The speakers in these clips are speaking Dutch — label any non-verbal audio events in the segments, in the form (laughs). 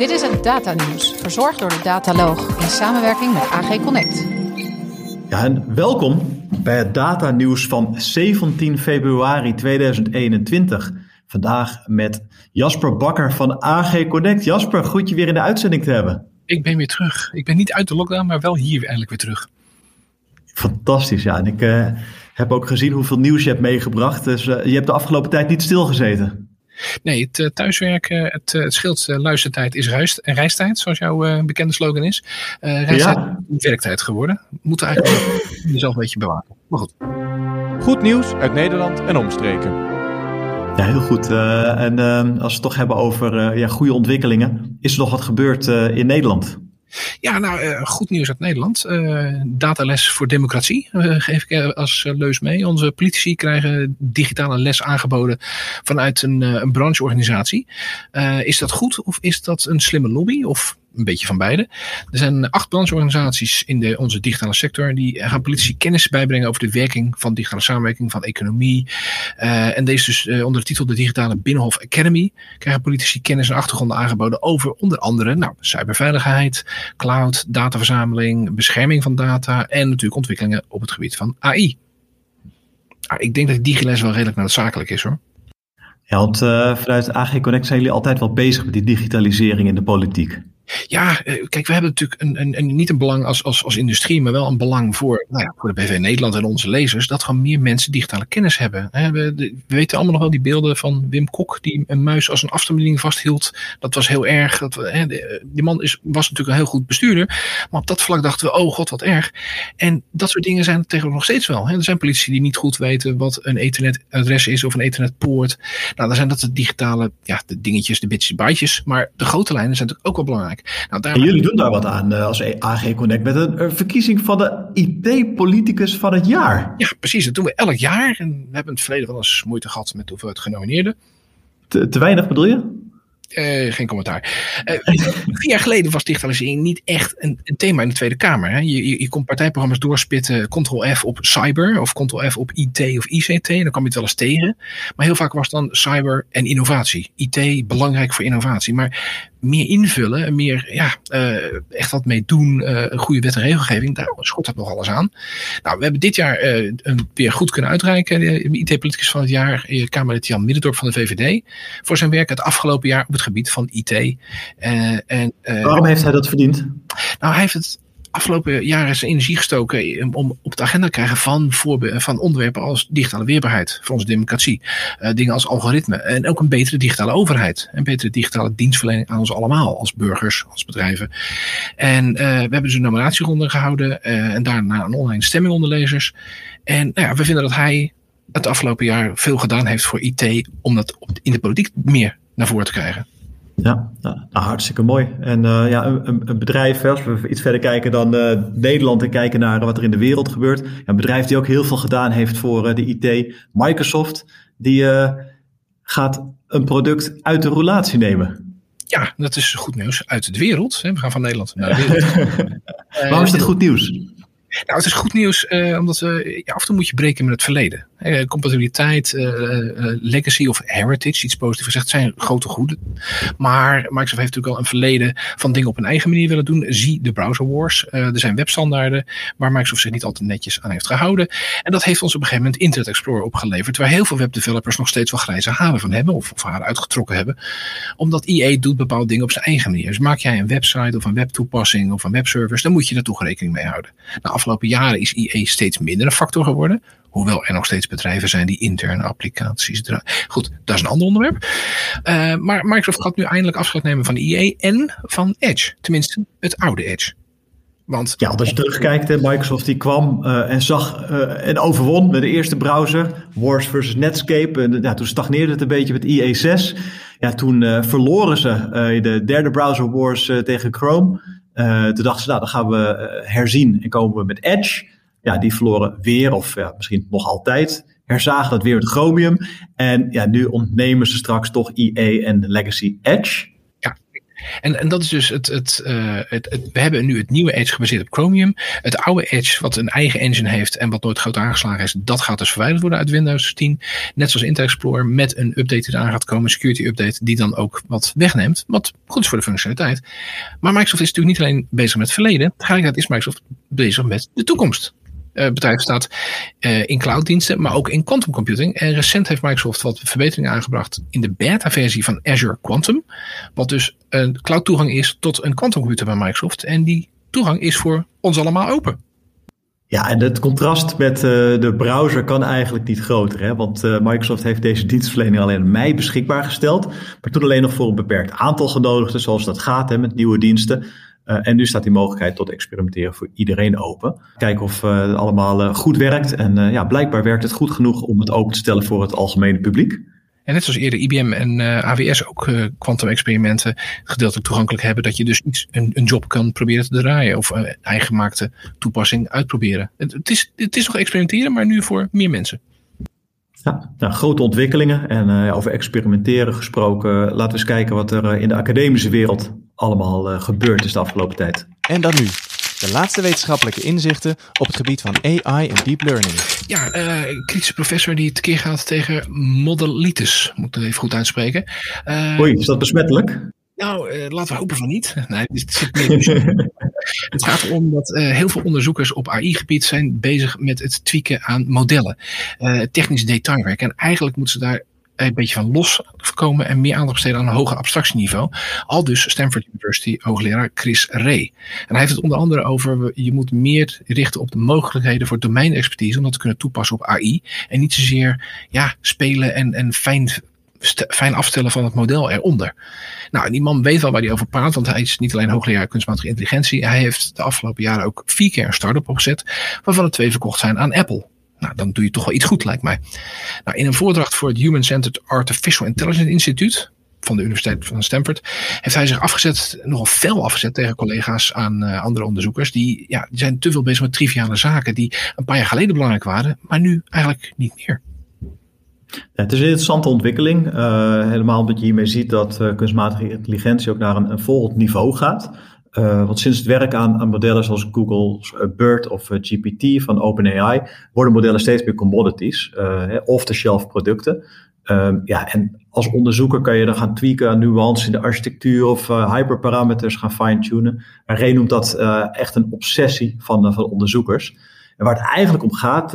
Dit is het Data Nieuws, verzorgd door de Dataloog in samenwerking met AG Connect. Ja, en welkom bij het Data Nieuws van 17 februari 2021. Vandaag met Jasper Bakker van AG Connect. Jasper, goed je weer in de uitzending te hebben. Ik ben weer terug. Ik ben niet uit de lockdown, maar wel hier eindelijk weer terug. Fantastisch, ja. En ik uh, heb ook gezien hoeveel nieuws je hebt meegebracht. Dus uh, je hebt de afgelopen tijd niet stilgezeten. Nee, het uh, thuiswerken, het, het scheelt luistertijd is reistijd, zoals jouw bekende slogan is. reistijd ja. is werktijd geworden. Moet eigenlijk jezelf een beetje bewaken. Maar goed. Goed nieuws uit Nederland en omstreken. Ja, heel goed. Uh, en uh, als we het toch hebben over uh, ja, goede ontwikkelingen, is er nog wat gebeurd in Nederland? Ja, nou, goed nieuws uit Nederland. datales voor democratie geef ik als leus mee. Onze politici krijgen digitale les aangeboden vanuit een, een brancheorganisatie. is dat goed of is dat een slimme lobby? Of een beetje van beide. Er zijn acht brancheorganisaties in de, onze digitale sector. Die gaan politici kennis bijbrengen over de werking van digitale samenwerking, van economie. Uh, en deze dus uh, onder de titel de Digitale Binnenhof Academy krijgen politici kennis en achtergronden aangeboden over onder andere nou, cyberveiligheid, cloud, dataverzameling, bescherming van data en natuurlijk ontwikkelingen op het gebied van AI. Nou, ik denk dat die wel redelijk noodzakelijk is hoor. Ja, want uh, vanuit AG Connect zijn jullie altijd wel bezig met die digitalisering in de politiek. Ja, kijk, we hebben natuurlijk een, een, niet een belang als, als, als industrie, maar wel een belang voor, nou ja, voor de BV Nederland en onze lezers, dat gewoon meer mensen digitale kennis hebben. We, we, weten allemaal nog wel die beelden van Wim Kok, die een muis als een afstandsbediening vasthield. Dat was heel erg. Dat, hè, die man is, was natuurlijk een heel goed bestuurder, maar op dat vlak dachten we, oh god, wat erg. En dat soort dingen zijn tegenwoordig nog steeds wel. Hè. Er zijn politici die niet goed weten wat een ethernetadres is of een ethernetpoort. Nou, dan zijn dat de digitale, ja, de dingetjes, de bitjes, bytes. Maar de grote lijnen zijn natuurlijk ook wel belangrijk. Nou, en jullie doen daar wat aan uh, als AG Connect met een, verkiezing van de IT-politicus van het jaar. Ja, precies. Dat doen we elk jaar. En we hebben in het verleden wel eens moeite gehad met hoeveel het genomineerden. Te, te weinig bedoel je? Uh, geen commentaar. Uh, (laughs) vier jaar geleden was digitalisering niet echt een, een thema in de Tweede Kamer. Hè? Je, je, je, kon partijprogramma's doorspitten, Ctrl-F op cyber of Ctrl-F op IT of ICT. Dan kwam je het wel eens tegen. Maar heel vaak was dan cyber en innovatie. IT belangrijk voor innovatie. Maar meer invullen en meer ja, uh, echt wat mee doen, uh, een goede wet en regelgeving, daar schort dat nog alles aan. Nou, we hebben dit jaar uh, een, weer goed kunnen uitreiken, de IT-politicus van het jaar, Kamerlid Jan Middendorp van de VVD, voor zijn werk het afgelopen jaar op het gebied van IT. en, Waarom heeft hij dat verdiend? Nou, hij heeft het afgelopen jaren zijn energie gestoken om op de agenda te krijgen van, van onderwerpen als digitale weerbaarheid voor onze democratie. Uh, dingen als algoritme en ook een betere digitale overheid. Een betere digitale dienstverlening aan ons allemaal als burgers, als bedrijven. En uh, we hebben dus een nominatieronde gehouden uh, en daarna een online stemming onder lezers. En nou ja, we vinden dat hij het afgelopen jaar veel gedaan heeft voor IT om dat in de politiek meer naar voren te krijgen. Ja, nou, hartstikke mooi. En uh, ja, een, een, bedrijf, als we iets verder kijken dan uh, Nederland en kijken naar wat er in de wereld gebeurt. Ja, een bedrijf die ook heel veel gedaan heeft voor uh, de IT, Microsoft, die gaat een product uit de roulatie nemen. Ja, dat is goed nieuws uit de wereld. Hè. We gaan van Nederland naar de (laughs) wereld. Waarom is dat goed nieuws? Nou, het is goed nieuws, omdat uh, ja, af en toe moet je breken met het verleden. Uh, compatibiliteit, legacy of heritage, iets positiefs gezegd, zijn grote goeden. Maar Microsoft heeft natuurlijk al een verleden van dingen op een eigen manier willen doen. Zie de browser wars. er zijn webstandaarden waar Microsoft zich niet altijd netjes aan heeft gehouden. En dat heeft ons op een gegeven moment Internet Explorer opgeleverd, waar heel veel webdevelopers nog steeds wel grijze haren van hebben, of, of haar uitgetrokken hebben. Omdat IE doet bepaalde dingen op zijn eigen manier. Dus maak jij een website of een webtoepassing of een webservice, dan moet je daar toch rekening mee houden. Nou, afgelopen jaren is IE steeds minder een factor geworden. Hoewel er nog steeds bedrijven zijn die interne applicaties draaien. Goed, dat is een ander onderwerp. Uh, maar Microsoft gaat nu eindelijk afscheid nemen van IE en van Edge. Tenminste, het oude Edge. Want, ja, als je terugkijkt, Microsoft die kwam uh, en zag uh, en overwon met de eerste browser, Wars versus Netscape. En ja, toen stagneerde het een beetje met IE6. Ja, toen verloren ze de derde browser wars tegen Chrome. Toen dachten ze, nou, dan gaan we herzien en komen we met Edge. Ja, die verloren weer, of ja, misschien nog altijd. Herzagen dat weer met Chromium. En ja, nu ontnemen ze straks toch IE en Legacy Edge. Ja, En, en dat is dus het, het, uh, het, het, We hebben nu het nieuwe Edge gebaseerd op Chromium. Het oude Edge, wat een eigen engine heeft en wat nooit groot aangeslagen is, dat gaat dus verwijderd worden uit Windows 10. Net zoals Internet Explorer met een update die eraan gaat komen, een security update, die dan ook wat wegneemt. Wat goed is voor de functionaliteit. Maar Microsoft is natuurlijk niet alleen bezig met het verleden. Tegelijkertijd is Microsoft bezig met de toekomst. Uh, bedrijf staat uh, in clouddiensten, maar ook in quantum computing. En recent heeft Microsoft wat verbeteringen aangebracht in de beta-versie van Azure Quantum. Wat dus een cloud toegang is tot een quantumcomputer bij Microsoft. En die toegang is voor ons allemaal open. Ja, en het contrast met uh, de browser kan eigenlijk niet groter. Hè? Want Microsoft heeft deze dienstverlening alleen in mei beschikbaar gesteld. Maar toen alleen nog voor een beperkt aantal genodigden, zoals dat gaat hè, met nieuwe diensten. Uh, en nu staat die mogelijkheid tot experimenteren voor iedereen open. Kijken of het allemaal goed werkt. En ja, blijkbaar werkt het goed genoeg om het open te stellen voor het algemene publiek. En net zoals eerder IBM en uh, AWS ook kwantum-experimenten uh, gedeeltelijk toegankelijk hebben, dat je dus iets, een, een job kan proberen te draaien of een eigengemaakte toepassing uitproberen. Het, het, is, het is nog experimenteren, maar nu voor meer mensen. Ja, nou, grote ontwikkelingen en uh, over experimenteren gesproken. Laten we eens kijken wat er in de academische wereld allemaal gebeurd is de afgelopen tijd. En dan nu, de laatste wetenschappelijke inzichten op het gebied van AI en deep learning. Ja, uh, kritische professor die tekeer gaat tegen modelitis. Moet ik even goed uitspreken. Uh, Oei, is dat besmettelijk? Nou, uh, laten we hopen van niet. Nee, het, zit (laughs) het gaat erom dat uh, heel veel onderzoekers op AI-gebied zijn bezig met het tweaken aan modellen. Uh, technisch detailwerk. En eigenlijk moeten ze daar een beetje van los komen en meer aandacht besteden aan een hoger abstractieniveau. Al dus Stanford University hoogleraar Chris Ray. En hij heeft het onder andere over, je moet meer richten op de mogelijkheden voor domeinexpertise om dat te kunnen toepassen op AI. En niet zozeer ja, spelen en, en fijn fijn afstellen van het model eronder. Nou, die man weet wel waar hij over praat, want hij is niet alleen hoogleraar kunstmatige intelligentie. Hij heeft de afgelopen jaren ook vier keer een start-up opgezet, waarvan er twee verkocht zijn aan Apple. Nou, dan doe je toch wel iets goed, lijkt mij. Nou, in een voordracht voor het Human Centered Artificial Intelligence Instituut van de Universiteit van Stanford, heeft hij zich afgezet, nogal fel afgezet tegen collega's aan uh, andere onderzoekers. Die, ja, die zijn te veel bezig met triviale zaken die een paar jaar geleden belangrijk waren, maar nu eigenlijk niet meer. Het is een interessante ontwikkeling. Uh, helemaal omdat je hiermee ziet dat uh, kunstmatige intelligentie ook naar een, een volgend niveau gaat. Uh, want sinds het werk aan, aan modellen zoals Google's uh, BERT of uh, GPT van OpenAI worden modellen steeds meer commodities, off-the-shelf producten. Um, ja, en als onderzoeker kan je dan gaan tweaken aan nuance in de architectuur of hyperparameters gaan fine-tunen. En Ray noemt dat echt een obsessie van, van onderzoekers. En waar het eigenlijk om gaat,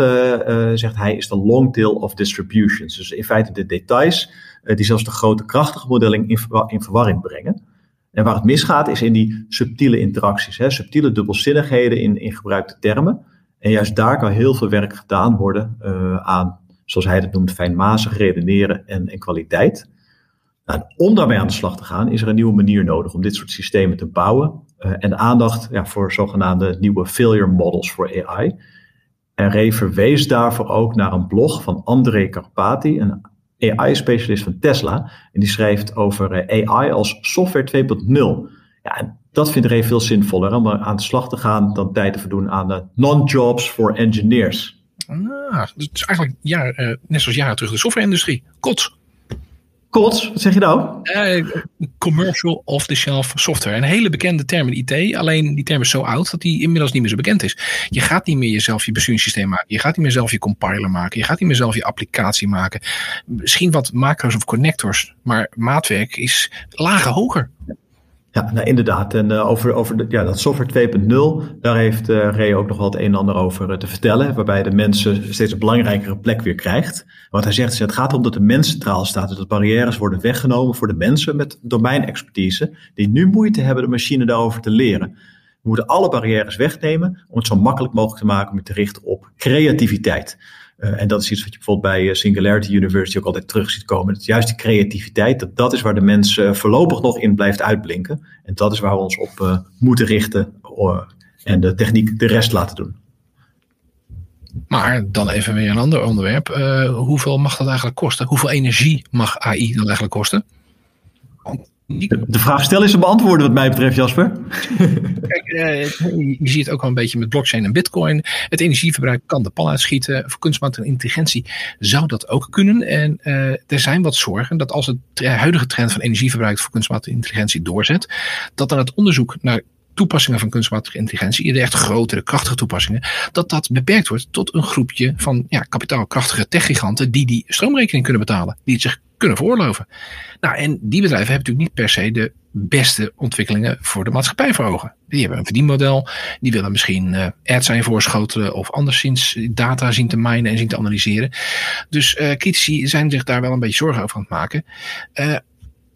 zegt hij, is de long tail of distributions. Dus in feite de details die zelfs de grote krachtige modellen in, in verwarring brengen. En waar het misgaat is in die subtiele interacties, hè, subtiele dubbelzinnigheden in, in gebruikte termen. En juist daar kan heel veel werk gedaan worden uh, aan, zoals hij het noemt, fijnmazig redeneren en, en kwaliteit. Nou, om daarmee aan de slag te gaan, is er een nieuwe manier nodig om dit soort systemen te bouwen. Uh, en aandacht ja, voor zogenaamde nieuwe failure models voor AI. En Ray verwees daarvoor ook naar een blog van André Karpati, een AI-specialist van Tesla. En die schrijft over eh, AI als software 2.0. Ja, dat vindt Ray veel zinvoller om aan de slag te gaan dan tijd te verdoen aan de non-jobs for engineers. Ah, dus eigenlijk ja, uh, net zoals jaren terug de software-industrie. Kots. COTS, wat zeg je nou? Uh, commercial off-the-shelf software. Een hele bekende term in IT. Alleen die term is zo oud dat die inmiddels niet meer zo bekend is. Je gaat niet meer jezelf je besturingssysteem maken. Je gaat niet meer zelf je compiler maken. Je gaat niet meer zelf je applicatie maken. Misschien wat macro's of connectors. Maar maatwerk is lager hoger. Ja, nou inderdaad. En uh, over, over ja, dat software 2.0, daar heeft uh, Ray ook nog het een en ander over uh, te vertellen. Waarbij de mensen steeds een belangrijkere plek weer krijgt. Wat hij zegt is, het gaat om dat de mens centraal staat. Dus dat barrières worden weggenomen voor de mensen met domeinexpertise. Die nu moeite hebben de machine daarover te leren. We moeten alle barrières wegnemen om het zo makkelijk mogelijk te maken om je te richten op creativiteit. Uh, en dat is iets wat je bijvoorbeeld bij Singularity University ook altijd terug ziet komen. Dat juist die creativiteit, dat, dat is waar de mens uh, voorlopig nog in blijft uitblinken. En dat is waar we ons op moeten richten en de techniek de rest laten doen. Maar dan even weer een ander onderwerp. hoeveel mag dat eigenlijk kosten? Hoeveel energie mag AI dan eigenlijk kosten? De vraag stellen is te beantwoorden wat mij betreft, Jasper. (laughs) Kijk, eh, je ziet het ook al een beetje met blockchain en bitcoin. Het energieverbruik kan de pal uitschieten. Voor kunstmatige intelligentie zou dat ook kunnen. En uh, er zijn wat zorgen dat als het huidige trend van energieverbruik voor kunstmatige intelligentie doorzet, dat dan het onderzoek naar toepassingen van kunstmatige intelligentie, de echt grotere, krachtige toepassingen, dat dat beperkt wordt tot een groepje van ja, kapitaalkrachtige techgiganten die die stroomrekening kunnen betalen, die het zich kunnen veroorloven. Nou, en die bedrijven hebben natuurlijk niet per se de beste ontwikkelingen voor de maatschappij voor ogen. Die hebben een verdienmodel, die willen misschien uh, ads zijn voorschotelen of anderszins data zien te minen en zien te analyseren. Dus uh, critici zijn zich daar wel een beetje zorgen over aan het maken. Uh,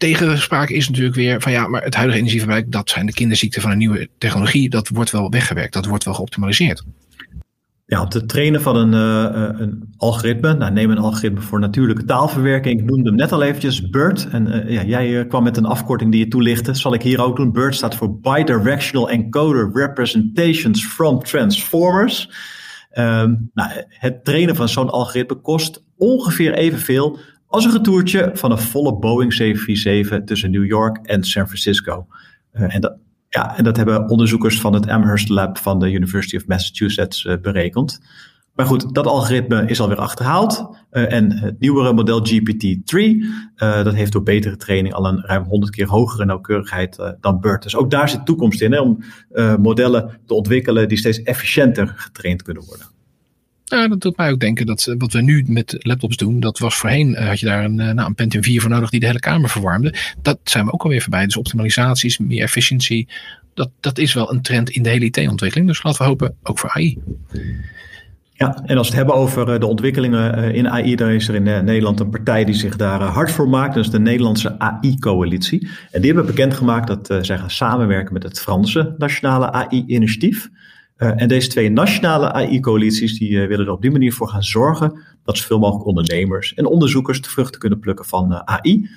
tegenspraak is natuurlijk weer van ja, maar het huidige energieverbruik, dat zijn de kinderziekten van een nieuwe technologie, dat wordt wel weggewerkt, dat wordt wel geoptimaliseerd. Ja, op het trainen van een, uh, een algoritme, nou, neem een algoritme voor natuurlijke taalverwerking, ik noemde hem net al eventjes BERT. En uh, ja, jij kwam met een afkorting die je toelichtte, zal ik hier ook doen. BERT staat voor Bidirectional Encoder Representations from Transformers. Um, nou, het trainen van zo'n algoritme kost ongeveer evenveel als een retourtje van een volle Boeing 747 tussen New York en San Francisco. Uh, en, dat, ja, en dat hebben onderzoekers van het Amherst Lab van de University of Massachusetts uh, berekend. Maar goed, dat algoritme is alweer achterhaald. Uh, en het nieuwere model GPT-3, dat heeft door betere training al een ruim 100 keer hogere nauwkeurigheid dan BERT. Dus ook daar zit toekomst in, hè, om modellen te ontwikkelen die steeds efficiënter getraind kunnen worden. Ja, dat doet mij ook denken dat eh, wat we nu met laptops doen, dat was voorheen, uh, had je daar een, uh, nou, een Pentium 4 voor nodig die de hele kamer verwarmde. Dat zijn we ook alweer voorbij. Dus optimalisaties, meer efficiëntie, dat, dat is wel een trend in de hele IT-ontwikkeling. Dus laten we hopen, ook voor AI. Ja, en als we het hebben over de ontwikkelingen in AI, dan is er in Nederland een partij die zich daar hard voor maakt. Dat is de Nederlandse AI-coalitie. En die hebben bekendgemaakt dat zij gaan samenwerken met het Franse Nationale AI-initiatief. Uh, en deze twee nationale AI-coalities die uh, willen er op die manier voor gaan zorgen dat zoveel mogelijk ondernemers en onderzoekers de vruchten kunnen plukken van uh, AI.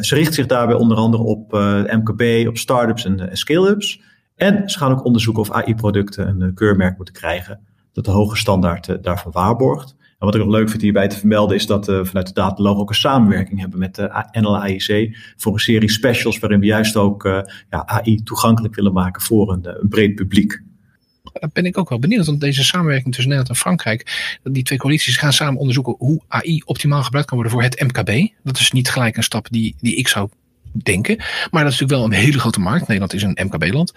ze richten zich daarbij onder andere op MKB, op startups en, en scale-ups. En ze gaan ook onderzoeken of AI-producten een keurmerk moeten krijgen dat de hoge standaard daarvan waarborgt. En wat ik nog leuk vind hierbij te vermelden is dat we vanuit de Datalog ook een samenwerking hebben met de NLAIC voor een serie specials waarin we juist ook ja, AI toegankelijk willen maken voor een, een breed publiek ben ik ook wel benieuwd. Want deze samenwerking tussen Nederland en Frankrijk, die twee coalities gaan samen onderzoeken hoe AI optimaal gebruikt kan worden voor het MKB. Dat is niet gelijk een stap die, die ik zou denken. Maar dat is natuurlijk wel een hele grote markt. Nederland is een MKB-land.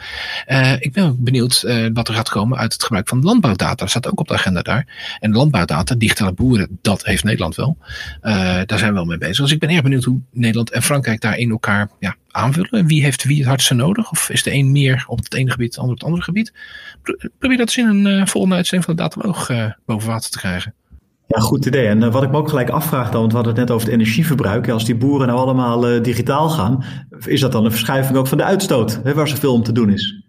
Uh, ik ben benieuwd uh, wat er gaat komen uit het gebruik van landbouwdata. Dat staat ook op de agenda daar. En landbouwdata, digitale boeren, dat heeft Nederland wel. Uh, daar zijn we wel mee bezig. Dus ik ben erg benieuwd hoe Nederland en Frankrijk daar in elkaar ja, aanvullen. Wie heeft wie het hardste nodig? Of is de een meer op het ene gebied, de ander op het andere gebied? Probeer dat eens in een volgende uitzending van de dataloog boven water te krijgen. Ja, goed idee. En uh, wat ik me ook gelijk afvraag dan, want we hadden het net over het energieverbruik. Ja, als die boeren nou allemaal uh, digitaal gaan, is dat dan een verschuiving ook van de uitstoot, hè, waar zoveel om te doen is?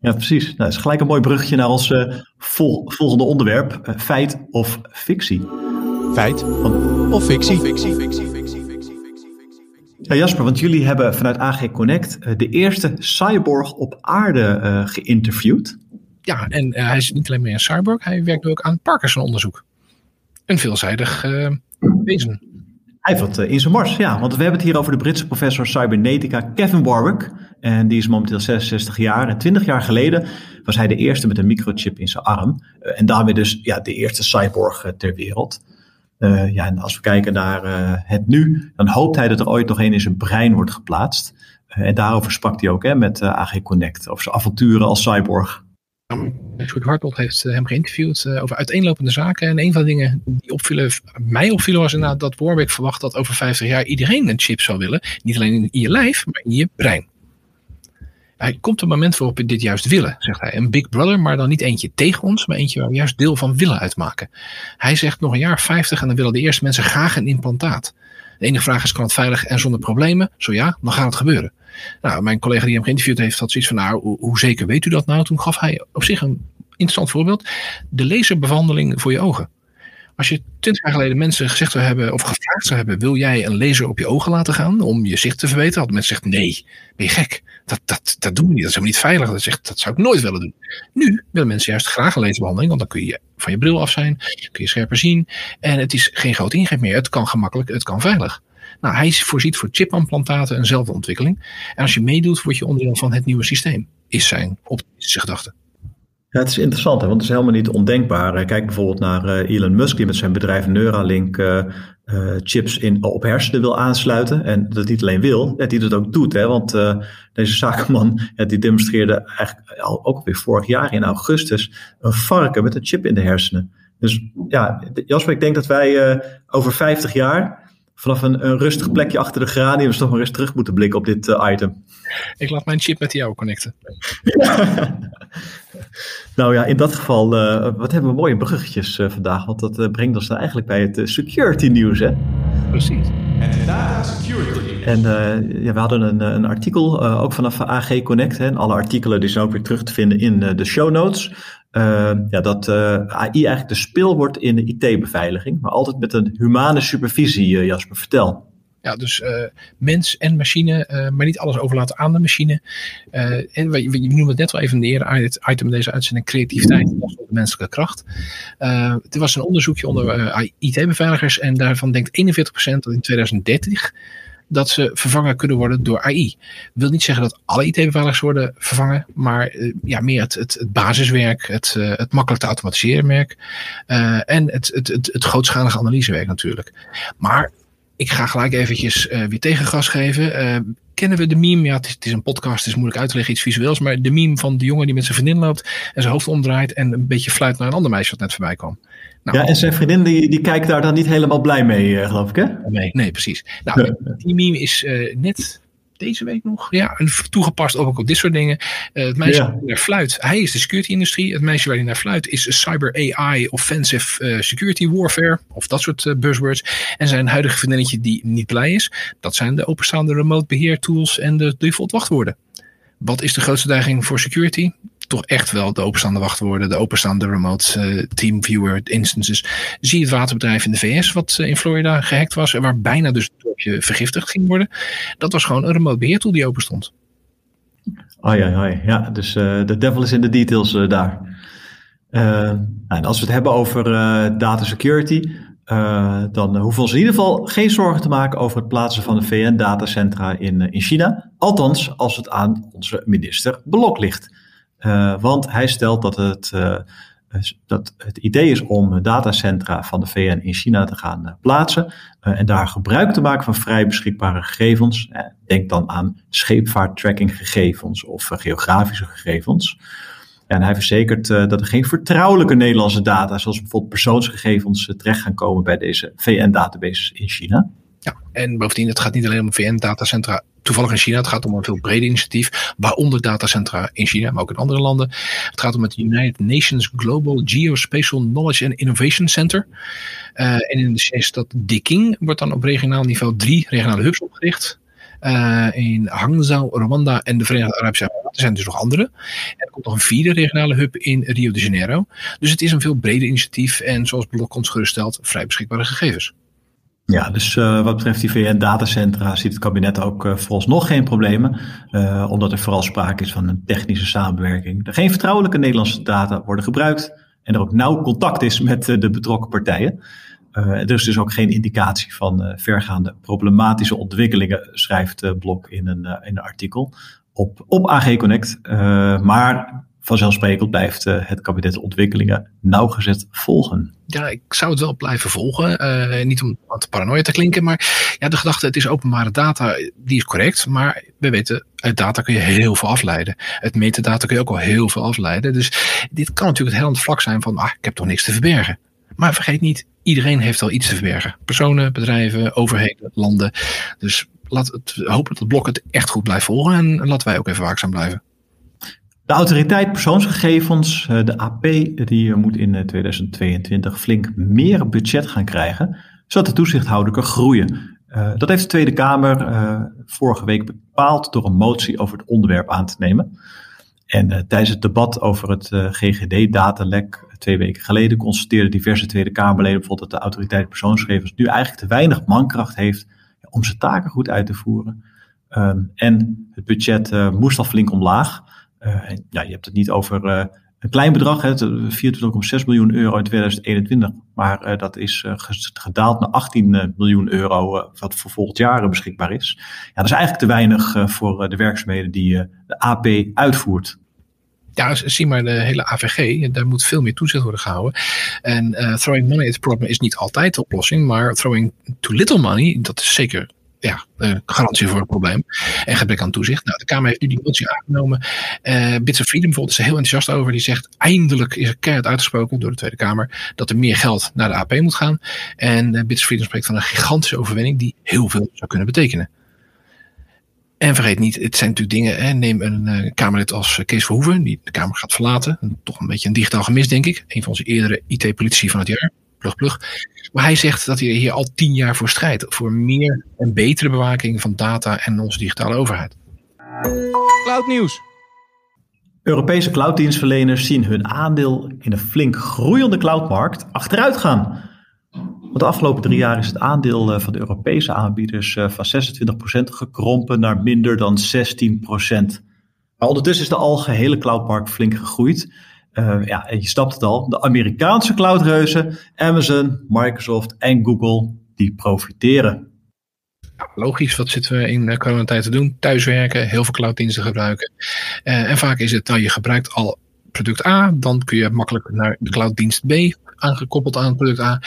Ja, precies. Nou, dat is gelijk een mooi bruggetje naar ons uh, vol, volgende onderwerp. feit of fictie? Feit of fictie? fictie, fictie, Ja, Jasper, want jullie hebben vanuit AG Connect de eerste cyborg op aarde geïnterviewd ja, en uh, hij is niet alleen meer een cyborg, hij werkt ook aan Parkinson-onderzoek. Een veelzijdig uh, wezen. Hij heeft wat uh, in zijn mars, ja. Want we hebben het hier over de Britse professor cybernetica Kevin Warwick. En die is momenteel 66 jaar. En 20 jaar geleden was hij de eerste met een microchip in zijn arm. en daarmee dus ja, de eerste cyborg ter wereld. ja, en als we kijken naar het nu, dan hoopt hij dat er ooit nog een in zijn brein wordt geplaatst. en daarover sprak hij ook hè, met AG Connect. Over zijn avonturen als cyborg. Hartelt heeft eh, hem geïnterviewd uh, over uiteenlopende zaken. En een van de dingen die opvielen, mij opvielen was inderdaad dat Warwick verwacht dat over 50 jaar iedereen een chip zou willen. Niet alleen in je lijf, maar in je brein. Hij komt een moment waarop we dit juist willen, zegt hij. Een Big Brother, maar dan niet eentje tegen ons, maar eentje waar we juist deel van willen uitmaken. Hij zegt nog een jaar 50 en dan willen de eerste mensen graag een implantaat. De enige vraag is, kan het veilig en zonder problemen? Zo ja, dan gaat het gebeuren. Nou, mijn collega die hem geïnterviewd heeft, had zoiets van, nou, hoe, zeker weet u dat nou? Toen gaf hij op zich een interessant voorbeeld. De laserbehandeling voor je ogen. Als je twintig jaar geleden mensen gezegd zou hebben, of gevraagd zou hebben, wil jij een laser op je ogen laten gaan om je zicht te verbeteren? Had mensen gezegd, nee, ben je gek? Dat, dat, dat doen we niet. Dat is helemaal niet veilig. Dat, zegt, dat zou ik nooit willen doen. Nu willen mensen juist graag een laserbehandeling, want dan kun je van je bril af zijn, kun je scherper zien. En het is geen groot ingreep meer. Het kan gemakkelijk, het kan veilig. Nou, hij voorziet voor chipimplantaten eenzelfde ontwikkeling. En als je meedoet, word je onderdeel van het nieuwe systeem, is zijn optimistische gedachte. Ja, het is interessant, hè, want het is helemaal niet ondenkbaar. Kijk bijvoorbeeld naar uh, Elon Musk, die met zijn bedrijf Neuralink uh, chips in, op hersenen wil aansluiten. En dat niet alleen wil, dat hij dat ook doet. Hè, want deze zakenman (laughs) die demonstreerde eigenlijk al, ook alweer vorig jaar in augustus een varken met een chip in de hersenen. Dus ja, Jasper, ik denk dat wij over 50 jaar vanaf een, een, rustig plekje achter de geraniums toch maar eens terug moeten blikken op dit uh, item. Ik laat mijn chip met jou connecten. (laughs) nou ja, in dat geval, uh, wat hebben we mooie bruggetjes uh, vandaag, want dat brengt ons dan eigenlijk bij het security nieuws, hè? Precies. En data security. En ja, we hadden een, een artikel, ook vanaf AG Connect, hè, en alle artikelen die zijn ook weer terug te vinden in de show notes. Uh, ja, dat uh, AI eigenlijk de speel wordt in de IT-beveiliging, maar altijd met een humane supervisie, uh, Jasper. Vertel. Ja, dus mens en machine, maar niet alles overlaten aan de machine. en we, we noemen het net al even neer, het item deze uitzending, creativiteit de menselijke kracht. er was een onderzoekje onder IT-beveiligers en daarvan denkt 41% dat in 2030 dat ze vervangen kunnen worden door AI. wil niet zeggen dat alle IT-beveiligers worden vervangen, maar uh, ja, meer het, het, basiswerk, het, uh, het makkelijk te automatiseren werk uh, en het, het, het, grootschalige analysewerk natuurlijk. Maar ik ga gelijk eventjes weer tegengas geven kennen we de meme? Ja, het is, het is, een podcast, het is moeilijk uit te leggen, iets visueels. Maar de meme van de jongen die met zijn vriendin loopt en zijn hoofd omdraait en een beetje fluit naar een ander meisje wat net voorbij kwam. Nou, ja, en zijn vriendin die, die kijkt daar dan niet helemaal blij mee, uh, geloof ik, hè? Nee, nee precies. Nou, die meme is uh, net deze week nog. Ja, toegepast ook op dit soort dingen. Uh, het meisje ja. naar fluit. Hij is de security-industrie. Het meisje waar hij naar fluit is cyber AI, offensive uh, security warfare. Of dat soort uh, buzzwords. En zijn huidige vriendinnetje die niet blij is. Dat zijn de openstaande remote beheertools en de default wachtwoorden. Wat is de grootste dreiging voor security? Toch echt wel de openstaande wachtwoorden, de openstaande remote team viewer instances. Zie het waterbedrijf in de VS, wat uh, in Florida gehackt was en waar bijna dus het dorpje vergiftigd ging worden. Dat was gewoon een remote beheertool die open stond. Oh ja, ja, ja. dus de devil is in de details daar. en als we het hebben over data security, dan hoeven we in ieder geval geen zorgen te maken over het plaatsen van de VN-datacentra in, in China. Althans, als het aan onze minister Blok ligt. Uh, want hij stelt dat het, uh, dat het idee is om datacentra van de VN in China te gaan uh, plaatsen en daar gebruik te maken van vrij beschikbare gegevens. denk dan aan scheepvaarttracking-gegevens of geografische gegevens. En hij verzekert dat er geen vertrouwelijke Nederlandse data, zoals bijvoorbeeld persoonsgegevens, terecht gaan komen bij deze VN-databases in China. Ja, en bovendien, het gaat niet alleen om VN-datacentra toevallig in China. Het gaat om een veel breder initiatief, waaronder datacentra in China, maar ook in andere landen. Het gaat om het United Nations Global Geospatial Knowledge and Innovation Center. Uh, en in de Chinese stad Diking wordt dan op regionaal niveau drie regionale hubs opgericht. Uh, in Hangzhou, Rwanda en de Verenigde Arabische Emiraten. Er zijn dus nog andere. En er komt nog een vierde regionale hub in Rio de Janeiro. Dus het is een veel breder initiatief en zoals Blok ons geruststelt, vrij beschikbare gegevens. Ja, dus uh, wat betreft die VN-datacentra ziet het kabinet ook uh, vooralsnog geen problemen, uh, omdat er vooral sprake is van een technische samenwerking. Er geen vertrouwelijke Nederlandse data worden gebruikt en er ook nauw contact is met de betrokken partijen. er is dus ook geen indicatie van vergaande problematische ontwikkelingen, schrijft Blok in een, in een artikel op, op AG Connect. maar vanzelfsprekend blijft uh, het kabinet ontwikkelingen nauwgezet volgen. Ja, ik zou het wel blijven volgen. Uh, niet om te paranoia te klinken, maar ja, de gedachte, het is openbare data, die is correct. Maar we weten, uit data kun je heel veel afleiden. Uit metadata kun je ook al heel veel afleiden. Dus dit kan natuurlijk het helend vlak zijn van, ah, ik heb toch niks te verbergen. Maar vergeet niet, iedereen heeft al iets te verbergen. Personen, bedrijven, overheden, landen. Dus laat het, hopen dat het blok het echt goed blijft volgen. En laten wij ook even waakzaam blijven. De autoriteit persoonsgegevens, eh, de AP, die moet in 2022 eh, flink meer budget gaan krijgen, zodat de toezichthouder kan groeien. Eh, dat heeft de Tweede Kamer vorige week bepaald door een motie over het onderwerp aan te nemen. En tijdens het debat over het GGD-datalek twee weken geleden constateerden diverse Tweede Kamerleden bijvoorbeeld dat de autoriteit persoonsgegevens nu eigenlijk te weinig mankracht heeft om zijn taken goed uit te voeren. Ehm, en het budget moest al flink omlaag. Ja, je hebt het niet over een klein bedrag, 24,6 miljoen euro in 2021. Maar dat is gedaald naar 18 miljoen euro, wat voor volgend jaar beschikbaar is. Ja, dat is eigenlijk te weinig voor de werkzaamheden die de AP uitvoert ja, zie maar de hele AVG, daar moet veel meer toezicht worden gehouden. En throwing money at the problem is niet altijd de oplossing, maar throwing too little money, dat is zeker ja, uh, garantie voor een probleem. En gebrek aan toezicht. Nou, de Kamer heeft nu die motie aangenomen. Uh, Bits of Freedom bijvoorbeeld is er heel enthousiast over. Die zegt eindelijk is er keihard uitgesproken door de Tweede Kamer dat er meer geld naar de AP moet gaan. En uh, Bits of Freedom spreekt van een gigantische overwinning die heel veel zou kunnen betekenen. En vergeet niet, het zijn natuurlijk dingen. Hè, neem een uh, Kamerlid als Kees Verhoeven, die de Kamer gaat verlaten. Toch een beetje een digitaal gemis, denk ik. Een van onze eerdere IT-politici van het jaar. Plug, plug. Maar hij zegt dat hij hier al tien jaar voor strijdt. Voor meer en betere bewaking van data en onze digitale overheid. Cloudnieuws. Europese clouddienstverleners zien hun aandeel in de flink groeiende cloudmarkt achteruit gaan. Want de afgelopen drie jaar is het aandeel eh, van de Europese aanbieders eh, van 26% gekrompen naar minder dan 16%. Maar ondertussen is de algehele cloudmarkt flink gegroeid. Uh, ja, je snapt het al, de Amerikaanse cloudreuzen, Amazon, Microsoft en Google, die profiteren. logisch, wat zitten we in coronatijd te doen? Thuiswerken, heel veel clouddiensten gebruiken. Uh, en vaak is het, nou je gebruikt al product A, dan kun je makkelijk naar de clouddienst B aangekoppeld aan product A.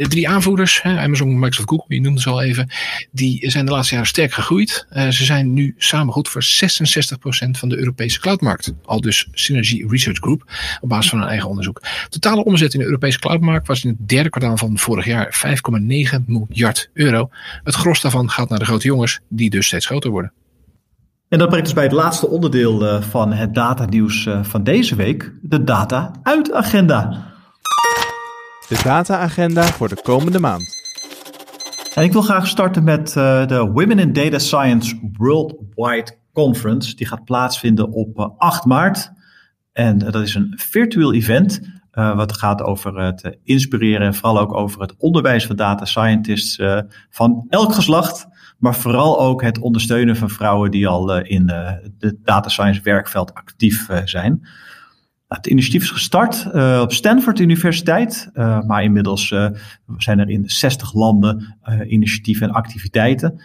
De drie aanvoerders, Amazon, Microsoft, Google, je noemde ze al even, die zijn de laatste jaren sterk gegroeid. Uh, ze zijn nu samen goed voor 66% van de Europese cloudmarkt. Al dus Synergy Research Group, op basis van hun eigen onderzoek. Totale omzet in de Europese cloudmarkt was in het derde kwartaal van vorig jaar 5,9 miljard euro. Het gros daarvan gaat naar de grote jongens, die dus steeds groter worden. En dat brengt ons bij het laatste onderdeel uh, van het datanieuws uh, van deze week, de data-uit-agenda de data-agenda voor de komende maand. En ik wil graag starten met uh, de Women in Data Science Worldwide Conference. Die gaat plaatsvinden op uh, 8 maart. En uh, dat is een virtueel event. wat gaat over het inspireren en vooral ook over het onderwijs van data scientists van elk geslacht. Maar vooral ook het ondersteunen van vrouwen die al in het data science werkveld actief zijn. Het initiatief is gestart uh, op Stanford Universiteit, uh, maar inmiddels uh, zijn er in 60 landen initiatieven en activiteiten,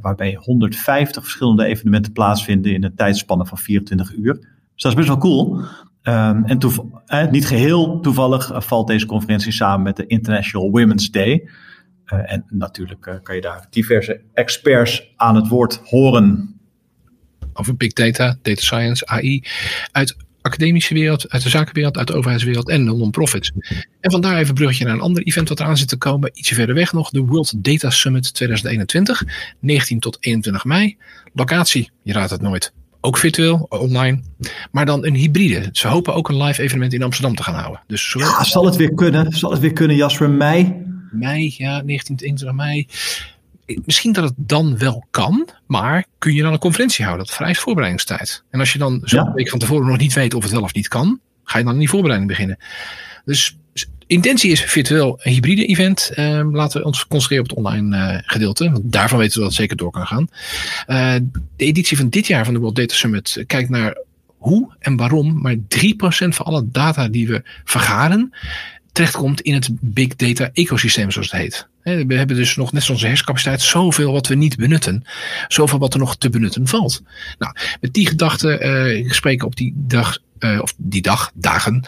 waarbij 150 verschillende evenementen plaatsvinden in een tijdspanne van 24 uur. Dus dat is best wel cool. Um, en niet geheel toevallig valt deze conferentie samen met de International Women's Day. en natuurlijk kan je daar diverse experts aan het woord horen. Over big data, data science, AI, uit academische wereld, uit de zakenwereld, uit de overheidswereld en de non-profits. En vandaar even een bruggetje naar een ander event wat eraan zit te komen. Ietsje verder weg nog, de World Data Summit 2021, 19 tot 21 mei. Locatie, je raadt het nooit, ook virtueel, online, maar dan een hybride. Ze hopen ook een live evenement in Amsterdam te gaan houden. Dus ja, zal het weer kunnen? Zal het weer kunnen, Jasper? Mei? Mei, ja, 19 tot 21 mei misschien dat het dan wel kan, maar kun je dan een conferentie houden? Dat vereist voorbereidingstijd. En als je dan zo'n ja. week van tevoren nog niet weet of het wel of niet kan, ga je dan in die voorbereiding beginnen. Dus intentie is virtueel een hybride event. Uh, laten we ons concentreren op het online uh, gedeelte. Want daarvan weten we dat het zeker door kan gaan. Uh, de editie van dit jaar van de World Data Summit kijkt naar hoe en waarom maar 3% van alle data die we vergaren terechtkomt in het big data ecosysteem, zoals het heet. We hebben dus nog, net zoals onze hersencapaciteit, zoveel wat we niet benutten. Zoveel wat er nog te benutten valt. Nou, met die gedachten uh, op die dag, uh, of die dag, dagen,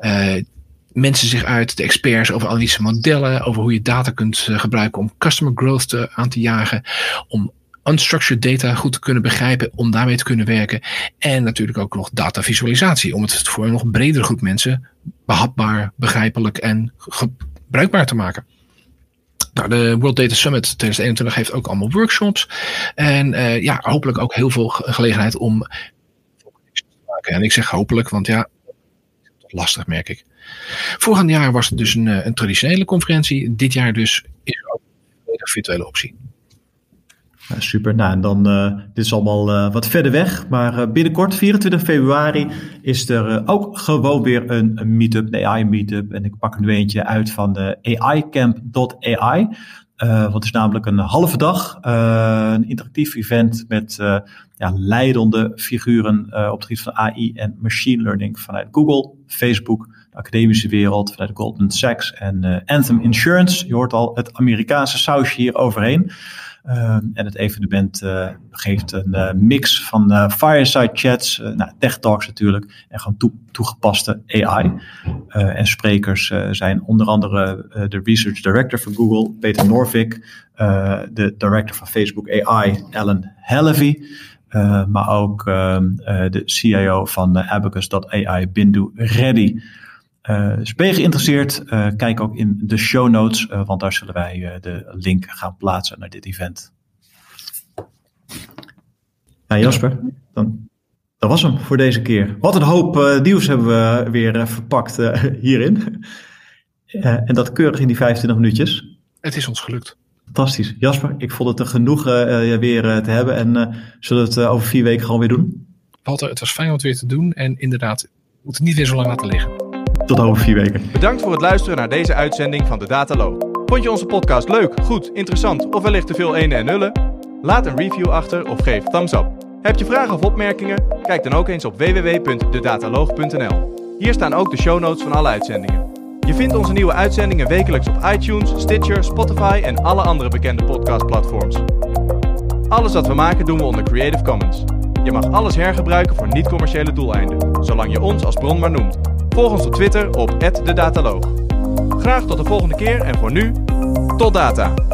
uh, mensen zich uit, de experts over analytische modellen, over hoe je data kunt gebruiken om customer growth te, aan te jagen, om unstructured data goed te kunnen begrijpen, om daarmee te kunnen werken. En natuurlijk ook nog datavisualisatie, om het voor een nog bredere groep mensen behapbaar, begrijpelijk en gebruikbaar te maken. Nou, de World Data Summit 2021 heeft ook allemaal workshops. En uh, ja, hopelijk ook heel veel gelegenheid om te. En ik zeg hopelijk, want ja, lastig merk ik. Vorig jaar was het dus een, eh, een traditionele conferentie. Dit jaar dus is er ook een virtuele optie. Super. Nou, en dan, uh, dit is allemaal uh, wat verder weg. Maar uh, binnenkort, 24 februari, is er ook gewoon weer een, meetup, een AI meetup. En ik pak er nu eentje uit van de AIcamp.ai. Want het is namelijk een halve dag, een interactief event met ja, leidende figuren op het gebied van AI en machine learning vanuit Google, Facebook, de academische wereld, vanuit Goldman Sachs en Anthem Insurance. Je hoort al het Amerikaanse sausje hier overheen. Uh, en het evenement uh, geeft een uh, mix van fireside chats, nou, tech talks natuurlijk, en gewoon toe, toegepaste AI. en sprekers zijn onder andere de research director van Google, Peter Norvik, de director van Facebook AI, Alan Hellevy. maar ook de CIO van Abacus.ai, Bindu Reddy. Uh, dus ben je geïnteresseerd? Uh, kijk ook in de show notes, uh, want daar zullen wij de link gaan plaatsen naar dit event. Ja, Jasper, dan, dat was hem voor deze keer. Wat een hoop nieuws hebben we weer verpakt hierin. en dat keurig in die 25 minuutjes. Het is ons gelukt. Fantastisch. Jasper, ik vond het er genoeg weer te hebben. En zullen we het over vier weken gewoon weer doen? Walter, het was fijn om het weer te doen. En inderdaad, we moeten het niet weer zo lang laten liggen. Tot over vier weken. Bedankt voor het luisteren naar deze uitzending van de Dataloog. Vond je onze podcast leuk, goed, interessant of wellicht te veel ene en nullen? Laat een review achter of geef thumbs up. Heb je vragen of opmerkingen? Kijk dan ook eens op www.dedataloog.nl. Hier staan ook de show notes van alle uitzendingen. Je vindt onze nieuwe uitzendingen wekelijks op iTunes, Stitcher, Spotify en alle andere bekende podcastplatforms. Alles wat we maken doen we onder Creative Commons. Je mag alles hergebruiken voor niet-commerciële doeleinden, zolang je ons als bron maar noemt. Volg ons op Twitter op @dedataloog. Graag tot de volgende keer en voor nu, tot data!